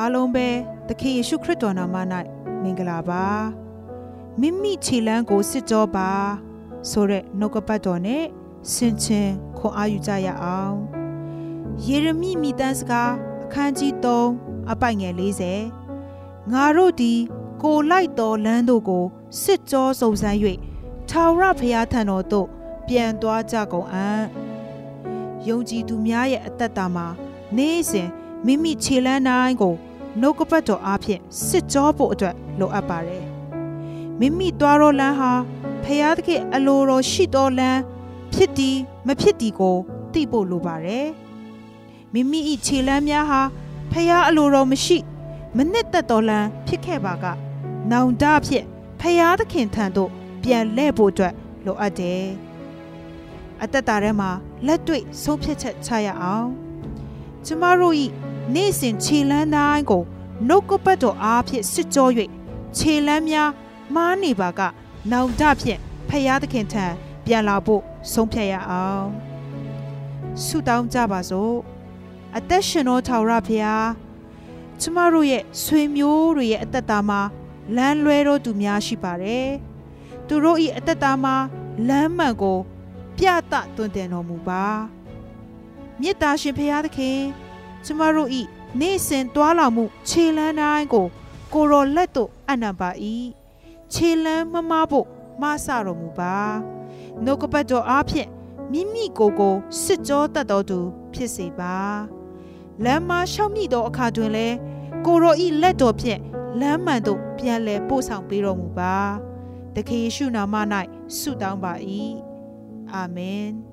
အားလုံးပဲသခင်ယေရှုခရစ်တော်နာမ၌မင်္ဂလာပါမိမိခြေလမ်းကိုစစ်ကြောပါဆိုတဲ့နှုတ်ကပတ်တော်နဲ့ဆင်ခြင်ခွန်အားယူကြရအောင်ယေရမိမိတန်းစကားအခန်းကြီး3အပိုင်ငယ်40ငါတို့ဒီကိုလိုက်တော်လမ်းတို့ကိုစစ်ကြောစုံစမ်း၍ထာဝရဘုရားထံတော်သို့ပြန်သွားကြကုန်အံ့ယုံကြည်သူများရဲ့အသက်တာမှာနေ့စဉ်မိမိခြေလမ်းတိုင်းကို နှုတ်ကပတ်တော်အားဖြင့်စစ်ကြောဖို့အတွက်လိုအပ်ပါတယ်မိမိသွားတော်လမ်းဟာဖျားသခင်အလိုတော်ရှိတော်လမ်းဖြစ်သည်မဖြစ်သည်ကိုသိဖို့လိုပါတယ်မိမိ၏ခြေလမ်းများဟာဖျားအလိုတော်မရှိ မနစ်သက်တော်လမ်းဖြစ်ခဲ့ပါကနောင်တဖြင့်ဖျားသခင်ထံသို့ပြန်လှည့်ဖို့အတွက်လိုအပ်တယ်အသက်တာထဲမှာလက်တွေ့ဆုံးဖြတ်ချက်ချရအောင်ကျမတို့၏ နေ့စဉ်ခြေလမ်းတိုင်းကိုနှုတ်ကပတ်တော်အားဖြင့်စစ်ကြော၍ခြေလမ်းများမားနေပါကနောင်တဖြင့်ဖယားသခင်ထံပြန်လာဖို့ဆုံးဖြတ်ရအောင်ဆုတောင်းကြပါစို့အသက်ရှင်တော်ထာဝရဘုရားကျမတို့ရဲ့ဆွေမျိုးတွေရဲ့အသက်တာမှာလမ်းလွဲတော်သူများရှိပါတယ်သူတို့၏အသက်တာမှာလမ်းမှန်ကို ပြသတွင်တင်တော်မူပါမေတ္တာရှင်ဘုရားသခင် ကျမတို့ဤနေ့စဉ်တွာလာမှုခြေလန်းတိုင်းကို ကိုရောလက်သို့အနံပါ၏ခြေလန်းမမဖို့မဆတော်မူပါနှုတ်ကပတ်တော်အားဖြင့်မိမိကိုယ်ကိုစစ်ကြောတတ်တော်သူ ဖြစ်စေပါလမ်းမရှောက်မိသောအခါတွင်လည်းကိုရောဤလက်တော်ဖြင့်လမ်းမှန်သို့ပြန်လည်ပို့ဆောင်ပေးတော်မူပါတခင်ယေရှုနာမ၌ဆုတောင်းပါ၏အာမင်